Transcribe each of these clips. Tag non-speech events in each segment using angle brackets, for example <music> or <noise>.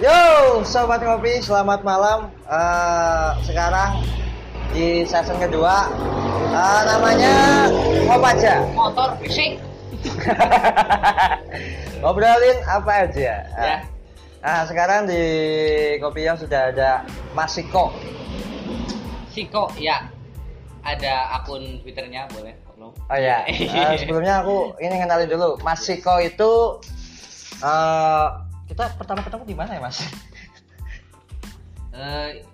Yo, sobat kopi, selamat malam. Eh, sekarang di season kedua, eh, namanya Ngopaja. motor fisik <laughs> Ngobrolin apa aja. Ya. Nah, sekarang di kopi yang sudah ada Masiko. Siko ya ada akun twitternya boleh follow Oh ya, <laughs> Eh, sebelumnya aku ini kenalin dulu. Masiko itu eh kita pertama ketemu di mana ya, Mas? <laughs> Eh,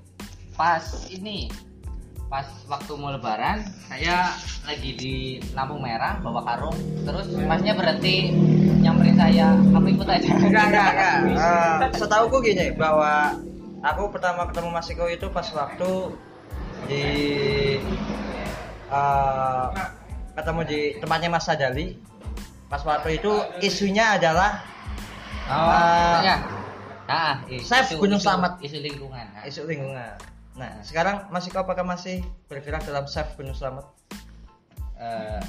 pas ini pas waktu mau lebaran saya lagi di lampu merah bawa karung terus masnya berhenti nyamperin saya kamu ikut aja Enggak, enggak, enggak. Eh, setauku gini bahwa aku pertama ketemu Mas Iko itu pas waktu di eh, ketemu di tempatnya Mas Sadali. Pas waktu itu isunya adalah oh Eh, ya ah isu, Gunung isu- lingkungan Nah, isu lingkungan. Nah, sekarang Mas Iko apakah masih bergerak dalam chef Gunung Slamet? eh,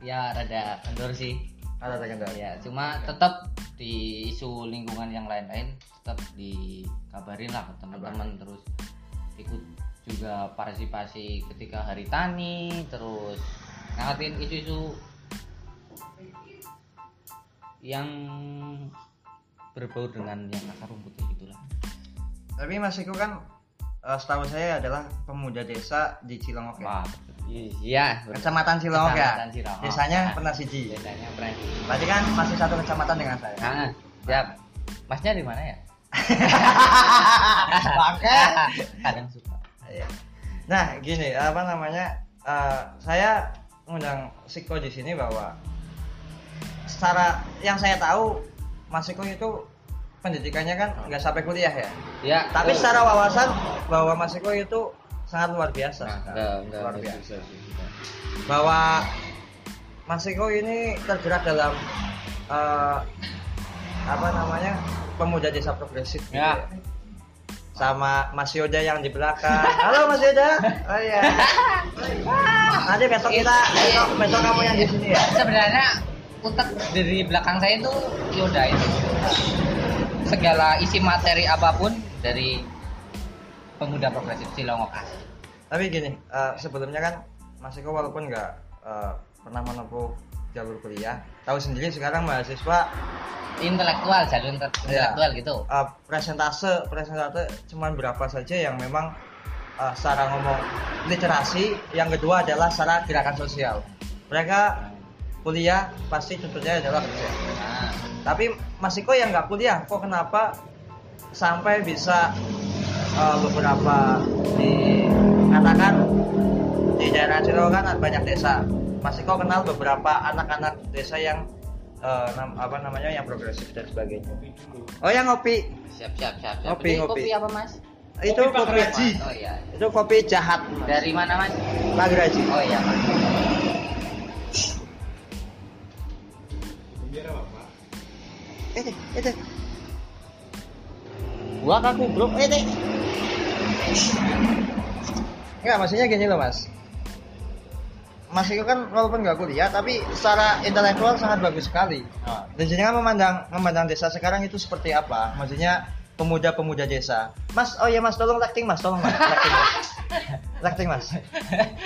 ya rada kendor sih Ada kendala? ya cuma tetap di isu lingkungan yang lain-lain tetap dikabarin lah ke teman-teman terus ikut juga partisipasi ketika hari tani terus ngangkatin isu-isu yang berbau dengan yang akar rumput gitulah Tapi Mas Iko kan eh, setahu saya adalah pemuda desa di Cilongok ya. wah iya. Kecamatan Cilongok ya. Cilongok. Desanya Nah. pernah siji. biasanya pernah di Berarti kan masih satu kecamatan dengan saya. nah, siap masnya di mana ya <laughs> Bangke. kadang suka Iya. Nah, gini, apa namanya? eh, saya ngundang Siko di sini bahwa secara yang saya tahu Mas Siko itu pendidikannya kan nggak sampai kuliah ya. ya Tapi eh, secara wawasan bahwa Mas Siko itu sangat luar biasa. Nah, enggak, enggak, luar enggak biasa. enggak. Bahwa Mas Siko ini tergerak dalam eh, apa namanya pemuda desa progresif gitu Ya. sama Mas Yoda yang di belakang. Halo Mas Yoda. Oh iya. Nanti besok kita besok, besok kamu yang di sini ya. Sebenarnya utek dari belakang saya itu Yoda itu. Segala isi materi apa pun dari pemuda progresif Cilongok asli. Tapi gini, eh, sebelumnya kan Mas Eko walaupun nggak eh, pernah menempuh jalur kuliah, tahu sendiri sekarang mahasiswa Intelektual, jalur Iya. intelektual gitu. eh, presentase presentase cuman berapa saja yang memang eh, secara ngomong literasi, yang kedua adalah secara gerakan sosial. Mereka kuliah pasti tentunya adalah kerja. Nah, Tapi Mas Iko yang nggak kuliah, kok kenapa sampai bisa eh, beberapa dikatakan di daerah Cilongok kan banyak desa. Mas Iko kenal beberapa anak-anak desa yang eh, nam- apa namanya yang progresif dan sebagainya. Oh yang ngopi, siap siap siap. siap. Kopi, Ini kopi. kopi apa Mas? itu kopi, Oh iya. itu kopi jahat Mas. Dari mana Mas? Pak Graji. Oh iya Mas. Itu, itu. Gua kaku bro, itu. Enggak, maksudnya gini loh mas. Mas itu kan walaupun nggak kuliah, tapi secara intelektual sangat bagus sekali. Oh. Dan jenengan memandang memandang desa sekarang itu seperti apa? Maksudnya pemuda-pemuda desa. Mas, oh ya mas, tolong lighting mas, tolong mas, lighting mas, <laughs> lighting mas.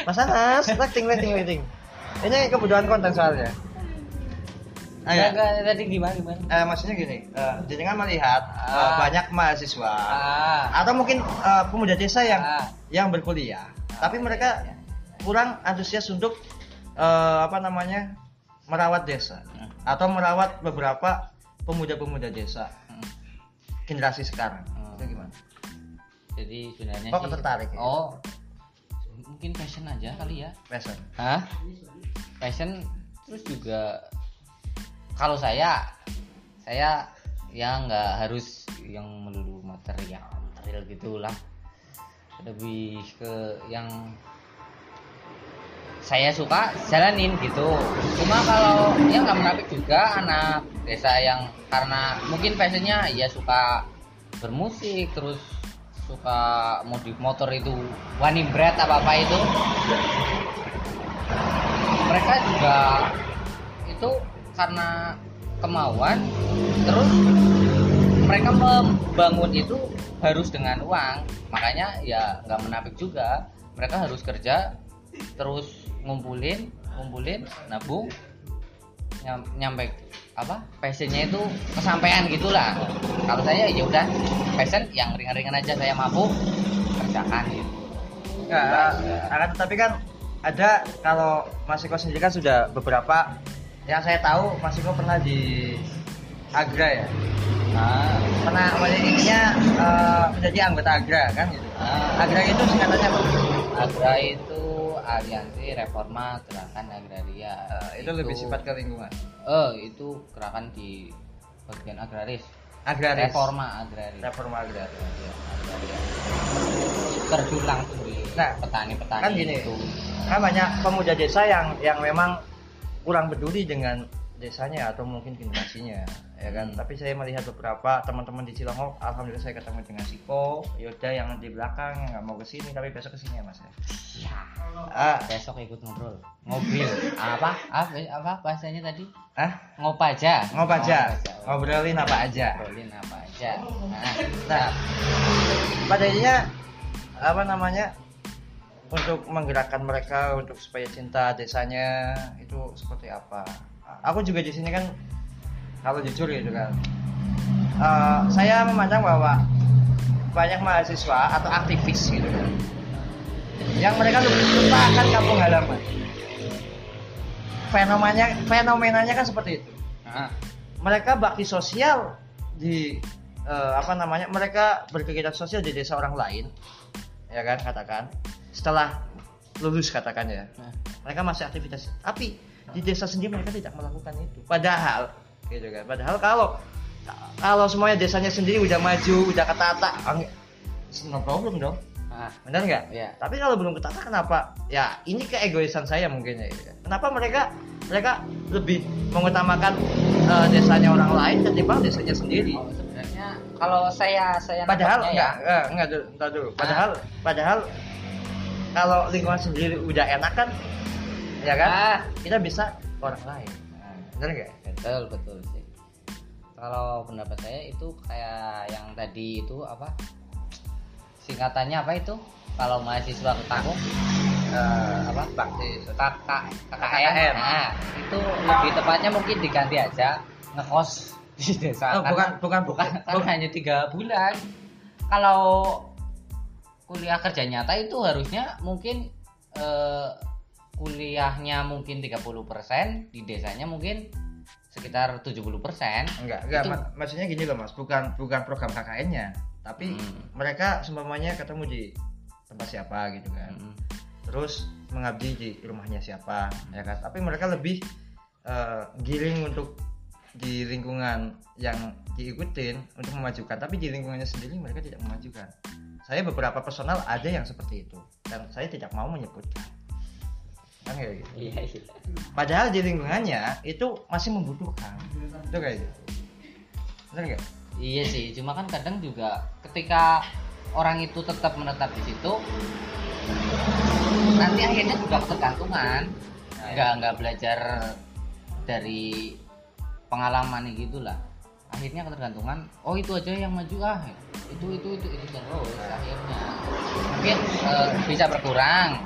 Mas Anas, lighting, lighting, lighting. Ini kebutuhan konten soalnya. Ayo. Enggak, enggak, tadi gimana gimana? Eh, maksudnya gini, eh, jenengan melihat eh, Ah. banyak mahasiswa Ah. atau mungkin eh, pemuda desa yang Ah. yang berkuliah, Ah, tapi mereka iya. kurang antusias untuk eh, apa namanya merawat desa Hmm. atau merawat beberapa pemuda-pemuda desa Hmm. generasi sekarang. Hmm. Itu gimana? Jadi sebenarnya Kok sih- tertarik ya? Oh, mungkin passion aja kali ya. Passion. Hah? Passion terus juga kalau saya saya ya nggak harus yang melulu material material gitulah. Lebih ke yang saya suka jalanin gitu. Cuma kalau ya nggak menapik juga anak desa yang karena mungkin passionnya ya suka bermusik terus suka modif motor itu wani bread apa apa itu. Mereka juga itu karena kemauan terus mereka membangun itu harus dengan uang. Makanya ya nggak menapik juga. Mereka harus kerja terus ngumpulin ngumpulin nabung nyam, nyampe apa passionnya itu kesampaian gitulah. Kalau saya ya udah passion yang ringan-ringan aja saya mampu kerjakan. Gitu Enggak, akan tetapi kan ada kalau Mas Iko sendiri kan sudah beberapa yang saya tahu Mas Iko pernah di Agra ya. nah, Pernah maksudnya intinya eh, menjadi anggota Agra kan gitu. Ah. Agra itu singkatannya apa? Agra itu aliansi reforma gerakan agraria Eh, itu lebih sifat ke lingkungan. eh itu gerakan di bagian agraris Agraris. reforma agraria Reforma agraris. Agraria. terjun langsung di Nah, petani-petani kan gini. itu Kan banyak pemuda desa yang yang memang kurang peduli dengan desanya atau mungkin generasinya ya kan? Hmm. tapi saya melihat beberapa teman-teman di Cilongok alhamdulillah saya ketemu dengan Siko Yoda yang di belakang yang nggak mau ke sini tapi besok ke sini ya mas ya. Ya ah. Besok ikut ngobrol. Ngobrol. Apa? Apa? Apa bahasanya tadi? Ah ngopaja. Ngobaja Ngopaja. ngobrolin apa aja? Ngobrolin apa aja. Nah, nah pada intinya apa namanya untuk menggerakkan mereka untuk supaya cinta desanya itu seperti apa. Aku juga di sini kan kalau jujur gitu kan eh, saya memandang bahwa banyak mahasiswa atau aktivis gitu kan yang mereka lupa akan kampung halaman. Fenomenanya fenomenanya kan seperti itu. Nah, mereka bakti sosial di eh, apa namanya mereka berkegiatan sosial di desa orang lain ya kan katakan setelah lulus katakan ya. Nah. mereka masih aktivitas. Tapi di desa sendiri mereka tidak melakukan itu. Padahal gitu kan. Padahal kalau kalau semuanya desanya sendiri udah maju udah ketata no problem dong. Nah, benar nggak? Iya. tapi kalau belum ketata kenapa? Ya ini keegoisan saya mungkin ya gitu kan. kenapa mereka mereka lebih mengutamakan eh, desanya orang lain ketimbang desanya sendiri? Oh, sebenarnya kalau saya saya padahal enggak, enggak, enggak dulu, entar dulu. Padahal padahal kalau lingkungan sendiri udah enak kan ya kan? Ah. Kita bisa ke orang lain. Nah, Bener enggak? betul betul sih kalau pendapat saya itu kayak yang tadi itu apa singkatannya apa itu kalau mahasiswa ketakung Eh, apa bakti kakak KKN. Nah itu lebih tepatnya mungkin diganti aja ngekos di desa Oh, Karena- bukan- bukan- bukan bukan- kan hanya tiga bulan kalau kuliah kerja nyata itu harusnya mungkin eh, kuliahnya mungkin 30% di desanya mungkin sekitar 70% enggak, enggak Itu- mak- maksudnya gini loh Mas, bukan bukan program KKN-nya, tapi Hmm. mereka seumpamanya ketemu di tempat siapa gitu kan. Mm. Terus mengabdi di rumahnya siapa, ya kan? Tapi mereka lebih eh, giring untuk di lingkungan yang diikutin untuk memajukan, tapi di lingkungannya sendiri mereka tidak memajukan. Saya beberapa personal ada yang seperti itu, dan saya tidak mau menyebutkan. Kan kayak gitu. iya iya Padahal di lingkungannya itu masih membutuhkan. Itu kayak gitu. Benar nggak? Iya sih, cuma kan kadang juga ketika orang itu tetap menetap di situ, nanti akhirnya juga ketergantungan, Nah, nggak nggak belajar dari pengalaman gitulah. Akhirnya ketergantungan, oh itu aja yang maju ah, itu itu itu itu terus akhirnya. Mungkin eh, bisa berkurang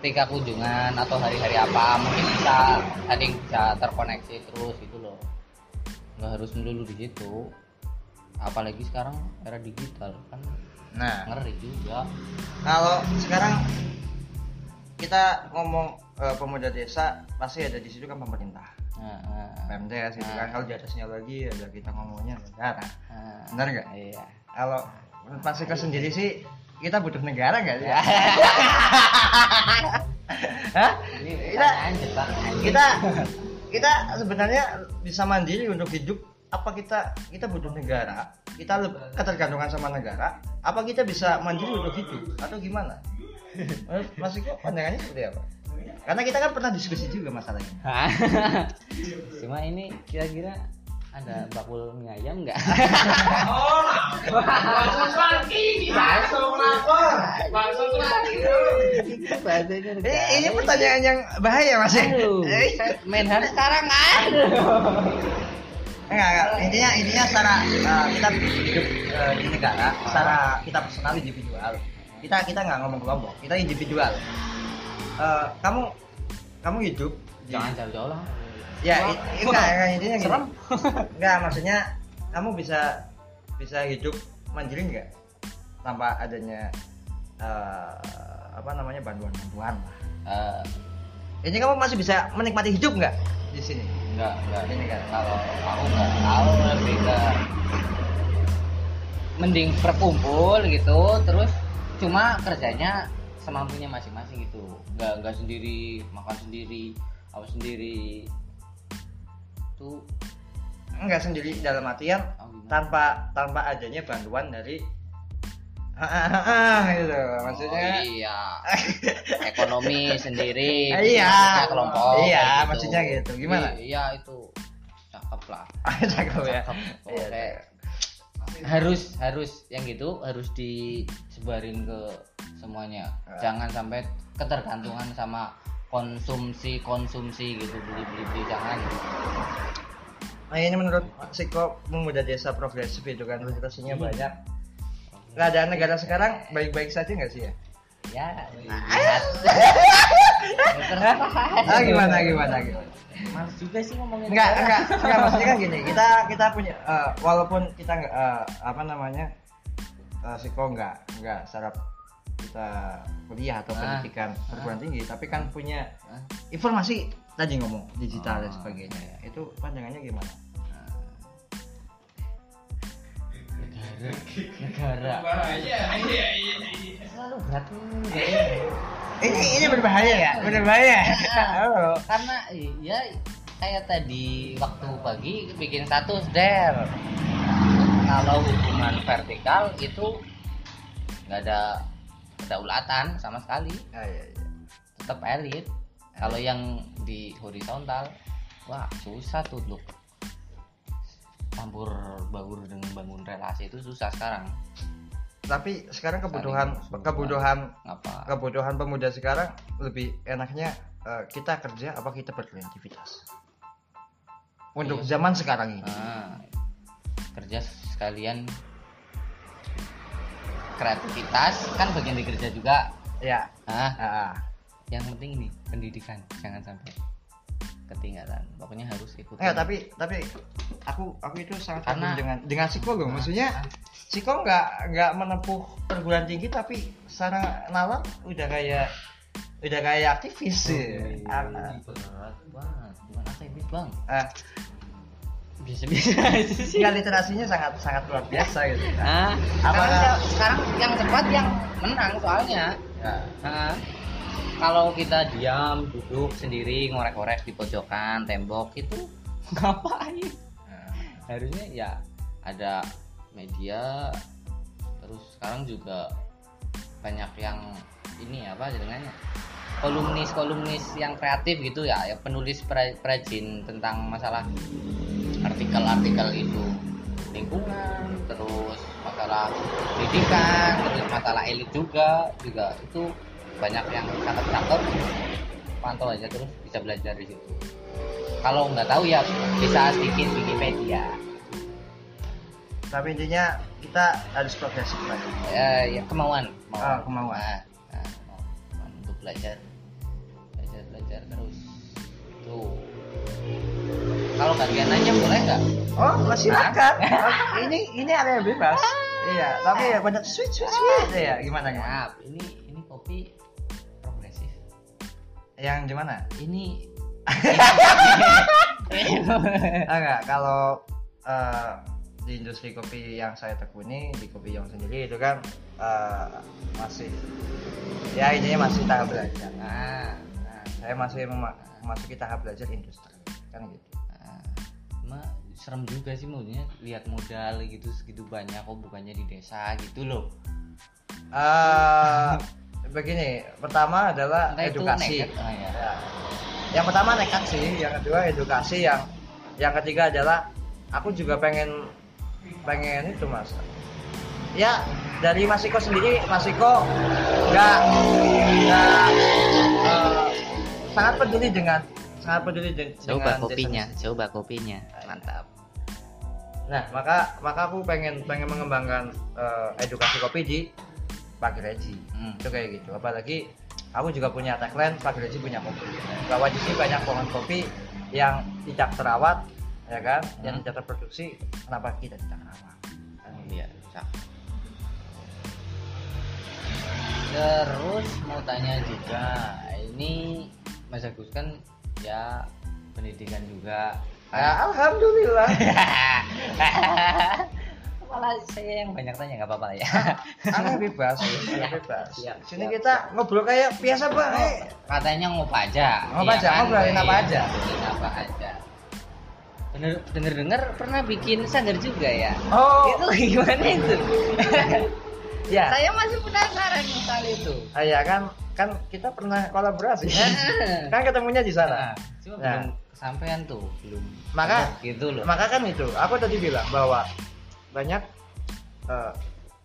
ketika kunjungan atau hari-hari apa mungkin bisa saling bisa terkoneksi terus gitu loh. Nggak harus melulu di situ. Apalagi sekarang era digital kan Nah, ngeri juga. Kalau sekarang kita ngomong eh, pemuda desa pasti ada di situ kan pemerintah nah, nah, Pemdes gitu kan. kalau di atasnya lagi ada kita ngomongnya negara nah. benar nggak? Iya. Kalau pasti ke sendiri sih kita butuh negara nggak sih? Ya. <laughs> Hah? kita kita kita sebenarnya bisa mandiri untuk hidup. Apa kita kita butuh negara? Kita ketergantungan sama negara. Apa kita bisa mandiri untuk hidup? Atau gimana? <laughs> Mas Iko pandangannya seperti apa karena kita kan pernah diskusi juga masalah ini <laughs> cuma ini kira-kira ada bakul mie ayam nggak? Bahasanya <laughs> Eh, ini pertanyaan yang bahaya mas. Ya Eh, main hard sekarang aduh enggak, enggak. intinya intinya secara uh, kita hidup uh, di negara secara kita personal individual. Kita kita nggak ngomong kelompok. Kita individual Uh, kamu kamu hidup jangan jauh-jauh lah ya Wah. i- enggak, enggak intinya gini. Serem. <laughs> enggak maksudnya kamu bisa bisa hidup mandiri nggak tanpa adanya uh, apa namanya bantuan-bantuan lah Eh, ini kamu masih bisa menikmati hidup nggak di sini enggak enggak Ini kan. kalau aku enggak tahu lebih ke mending berkumpul gitu terus cuma kerjanya semampunya masing-masing gitu. Enggak enggak sendiri makan sendiri apa sendiri. Tuh. Enggak sendiri dalam artian oh, gimana? tanpa tanpa adanya bantuan dari <laughs> gitu maksudnya. Oh, iya. <laughs> Ekonomi sendiri Iya. kelompok Iya, kayak maksudnya gitu. Gimana? I- iya itu. Cakep lah. <laughs> Cakep ya. Cakep. Iya, Kayak harus harus. Yang gitu harus disebarin ke semuanya. Ah. jangan sampai ketergantungan sama konsumsi konsumsi gitu beli beli beli jangan. Nah ini menurut psiko pemuda desa progresif itu kan literasinya banyak. Keadaan negara sekarang baik-baik saja nggak sih ya ya lihat ah gimana gimana gimana? Males juga sih ngomongin enggak enggak enggak maksudnya kan gini kita kita punya eh, walaupun kita nggak eh, apa namanya uh, psiko nggak nggak sarap kita kuliah atau Ah. pendidikan perguruan tinggi tapi kan punya Hah? informasi tadi ngomong digital dan Oh, sebagainya. Itu pandangannya gimana negara. Negara selalu berat ini ini berbahaya ya? Berbahaya. Oh. karena ya kayak tadi waktu pagi bikin status der kalau hubungan vertikal itu nggak ada kedaulatan sama sekali. Ah, iya, iya. tetap elit. Kalau yang di horizontal wah susah tuh untuk campur baur dengan bangun relasi itu susah sekarang. Tapi sekarang kebutuhan Saling kebutuhan ngapa? kebutuhan pemuda sekarang lebih enaknya eh, kita kerja apa kita berkreativitas untuk Iya. zaman sekarang ini. Ah, kerja sekalian. Kreativitas kan bagian dari kerja juga. Ya. Ah ah, yang penting ini pendidikan jangan sampai ketinggalan. Pokoknya harus ikut enggak tapi tapi aku aku itu sangat Karena- dengan dengan Siko loh. Maksudnya Siko nggak nggak menempuh perguruan tinggi tapi secara nalar udah kayak udah kayak aktivis sih. Ah, ah. berat banget. Bukan aktivis bang? Ah, bisa-bisa <laughs> aja sih. Enggak literasinya sangat sangat luar biasa gitu. Ah, Apakah- sekarang, sekarang yang cepat yang menang soalnya. Ya. Nah, kalau kita diam duduk sendiri ngorek-ngorek di pojokan tembok itu <laughs> ngapain? Nah, harusnya ya ada media terus sekarang juga banyak yang ini apa jadinya kolumnis kolumnis yang kreatif gitu ya ya penulis pra- perajin tentang masalah artikel-artikel itu. Lingkungan terus masalah pendidikan terus masalah elit juga juga itu banyak yang cakep-cakep pantau aja terus bisa belajar di situ kalau nggak tahu ya bisa sedikit Wikipedia Tapi intinya kita harus progresif ya, ya kemauan Ah, kemauan. Nah, nah, kemauan untuk belajar belajar belajar terus tuh kalau kalian nanya boleh nggak Oh, silakan. <laughs> Oh, ini ini area bebas. Iya, tapi ya banyak sweet sweet sweet. Iya, gimana ya? ini ini kopi Yang gimana? ini <laughs> Ah, enggak, kalau eh, di industri kopi yang saya tekuni di kopi yang sendiri itu kan eh, masih ya intinya masih tahap belajar. nah, Nah, saya masih mema- memasuki tahap belajar industri kan gitu. nah, cuma serem juga sih maksudnya lihat modal gitu segitu banyak kok bukannya di desa gitu loh eh begini, pertama adalah Entah edukasi. nekat, ah, ya. Ya. Yang pertama nekat sih, yang kedua edukasi, yang yang ketiga adalah aku juga pengen pengen itu mas. Ya dari Masiko sendiri, Masiko nggak nggak eh, sangat peduli dengan sangat peduli de- coba dengan kopinya coba kopinya mantap Nah, maka maka aku pengen pengen mengembangkan eh, edukasi kopi di Pagi Reji. Hmm. Itu kayak gitu. Apalagi aku juga punya tagline Pagi Reji punya kopi. Bahwa di sini banyak pohon kopi yang tidak terawat, ya kan? Yang Hmm. tidak terproduksi. Kenapa kita tidak terawat? Kan. Iya, bisa. Terus mau tanya juga, ini Mas Agus kan ya pendidikan juga. Ah, Alhamdulillah. <laughs> Malah saya yang banyak tanya nggak apa-apa ya. Anda bebas, Anda bebas. Siap, Sini siap, kita ngobrol kayak biasa banget. Katanya ngopi aja. Ngopi aja, ngobrolin apa aja. Ngobrolin apa aja. Bener denger dengar pernah bikin sanggar juga ya? Oh, Itu gimana itu? <laughs> ya. Saya masih penasaran soal itu. Ah, ya kan kan kita pernah kolaborasi kan <laughs> ketemunya di sana Nah, cuma Nah. belum kesampaian tuh, belum. Maka- gitu loh. maka kan itu aku tadi bilang bahwa banyak eh,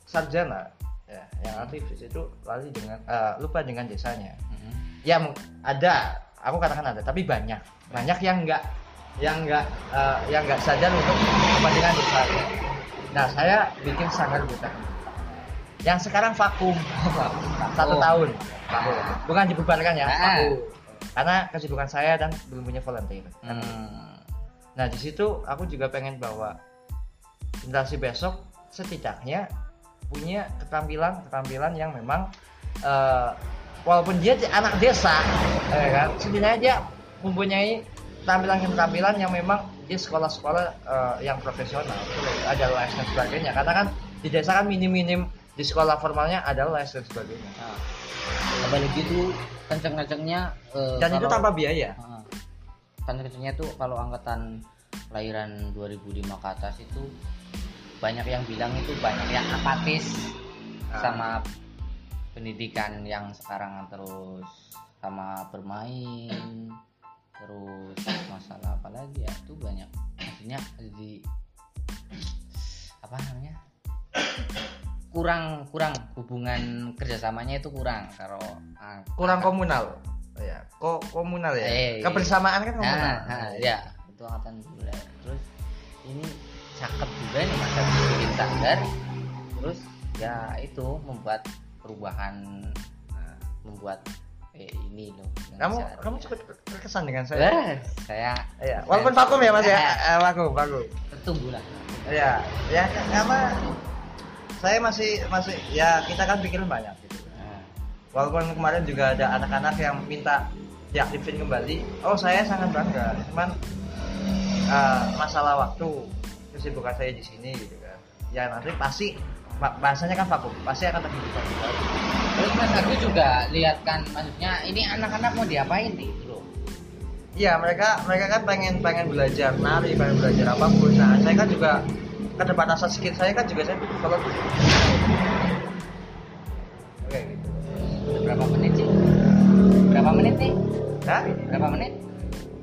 sarjana ya yang aktivis itu lali dengan eh, lupa dengan desanya Mm-mm. ya ada aku katakan ada tapi banyak banyak yang enggak yang enggak eh, yang enggak sadar untuk kepentingan desanya nah saya bikin sanggar buta yang sekarang vakum <laughs> satu Vakum. tahun vakum. bukan dibubarkan ya Ah. vakum karena kesibukan saya dan belum punya volunteer Hmm. Nah di situ aku juga pengen bahwa generasi besok setidaknya punya keterampilan keterampilan yang memang eh, walaupun dia di- anak desa, ya kan, setidaknya dia mempunyai keterampilan keterampilan yang memang di sekolah-sekolah eh, yang profesional ada les dan sebagainya. Karena kan di desa kan minim-minim di sekolah formalnya ada les dan sebagainya. Nah, apalagi itu kenceng-kencengnya eh, Dan itu kalau- tanpa biaya. Ah. kenceng-kencengnya tuh kalau angkatan kelahiran 2005 ke atas itu banyak yang bilang itu banyak yang apatis Ah. sama pendidikan yang sekarang terus sama bermain terus masalah apa lagi ya itu banyak maksudnya di apa namanya kurang kurang hubungan kerjasamanya itu kurang kalau ah, Kurang komunal. Ya, ko komunal ya. Eh, Kebersamaan kan komunal. Nah, nah, ya itu angkatan. Terus ini cakep juga nih masa bikin sanggar. Terus ya itu membuat perubahan, nah, membuat eh, ini loh. Kamu kamu ya. cukup terkesan dengan saya. Wah, saya Iya, walaupun vakum ya Mas ya. Eh. <laughs> Eh, vakum, vakum. tertunggu lah. Iya, ya karena saya masih masih ya kita kan pikirin banyak gitu. Nah, Walaupun kemarin juga ada anak-anak yang minta diaktifin kembali. Oh, saya sangat bangga. Cuman eh, masalah waktu kesibukan saya di sini gitu kan. Ya nanti pasti ba- bahasanya kan vakum, pasti akan terjadi vakum. terus Mas Agus juga lihat kan maksudnya ini anak-anak mau diapain nih gitu loh. Iya, mereka mereka kan pengen pengen belajar nari, pengen belajar apa pun. Nah, saya kan juga keterbatasan skill saya kan juga saya kalau Oke gitu. Berapa menit sih? Berapa menit nih? Hah? Berapa menit?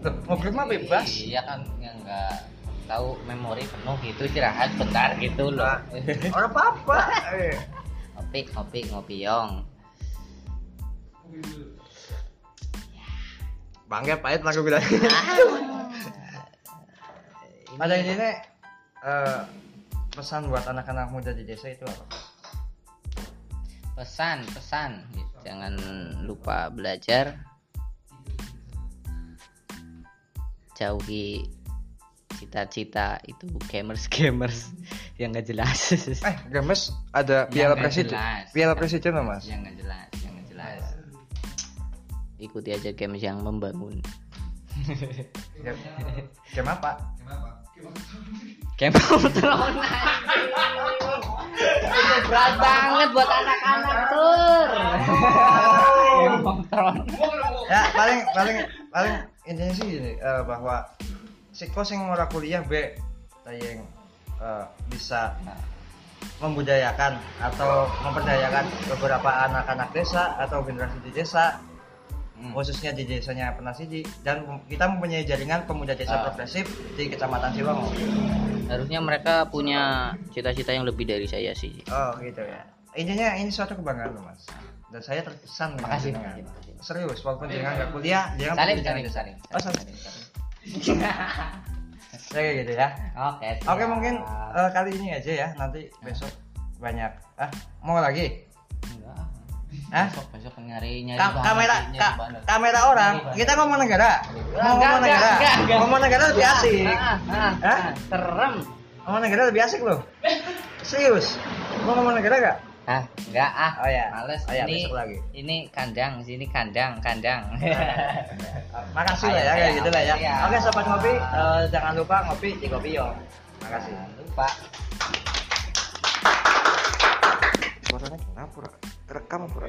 Loh, mah bebas. Iya kan yang nggak tahu memori penuh gitu istirahat bentar gitu loh. Nah, orang apa-apa. Eh. ngopi ngopi ngopi yong. Bangga pahit lah aku bilang. Pada intinya eh, pesan buat anak-anak muda di desa itu apa? Pesan pesan jangan lupa belajar. Jauhi cita-cita itu gamers <laughs> gamers yang nggak jelas. <laughs> Eh, Games ada piala presiden. Piala presiden Mas. yang nggak jelas yang nggak jelas. Ikuti aja games yang membangun. Game, game apa? Game of Thrones Itu berat banget buat anak-anak tur <laughs> Game Ya, paling paling paling intinya sih gini, eh, bahwa siko sing ora kuliah be yang eh, bisa membudayakan atau memperdayakan beberapa anak-anak desa atau generasi di desa Hmm. khususnya di desanya Penasidi dan kita mempunyai jaringan pemuda desa Ah. progresif di kecamatan Siwango. Harusnya mereka punya cita-cita yang lebih dari saya sih Oh gitu ya. Intinya ini suatu kebanggaan loh mas. Dan saya terkesan Makasih, jenengan. makasih, makasih. Serius, walaupun jangan nggak kuliah, jangan desa. salim, Oh, salim. Salim. Ya kayak gitu ya. Oke. Oke siap. mungkin eh, kali ini aja ya. Nanti besok banyak. Ah mau lagi? Enggak. Hah? Besok besok nyari nyari Ka- kamera nyari ka- bahan. kamera orang. Nyari. Kita ngomong negara. Ngomong enggak, negara. enggak, enggak. Ngomong negara lebih asik. ah, ah, Hah? ah, Serem. Ngomong negara lebih asik loh. Serius? Mau ngomong negara gak? Ah, enggak ah. Oh ya. Males. Oh ya, ini besok lagi. ini kandang, sini kandang, kandang. <laughs> Makasih lah ya kayak gitu lah ya. siap. Oke sobat ngopi, eh, jangan lupa ngopi di Kopi Yo. Makasih. Jangan lupa. Suaranya kenapa? Rekam pura.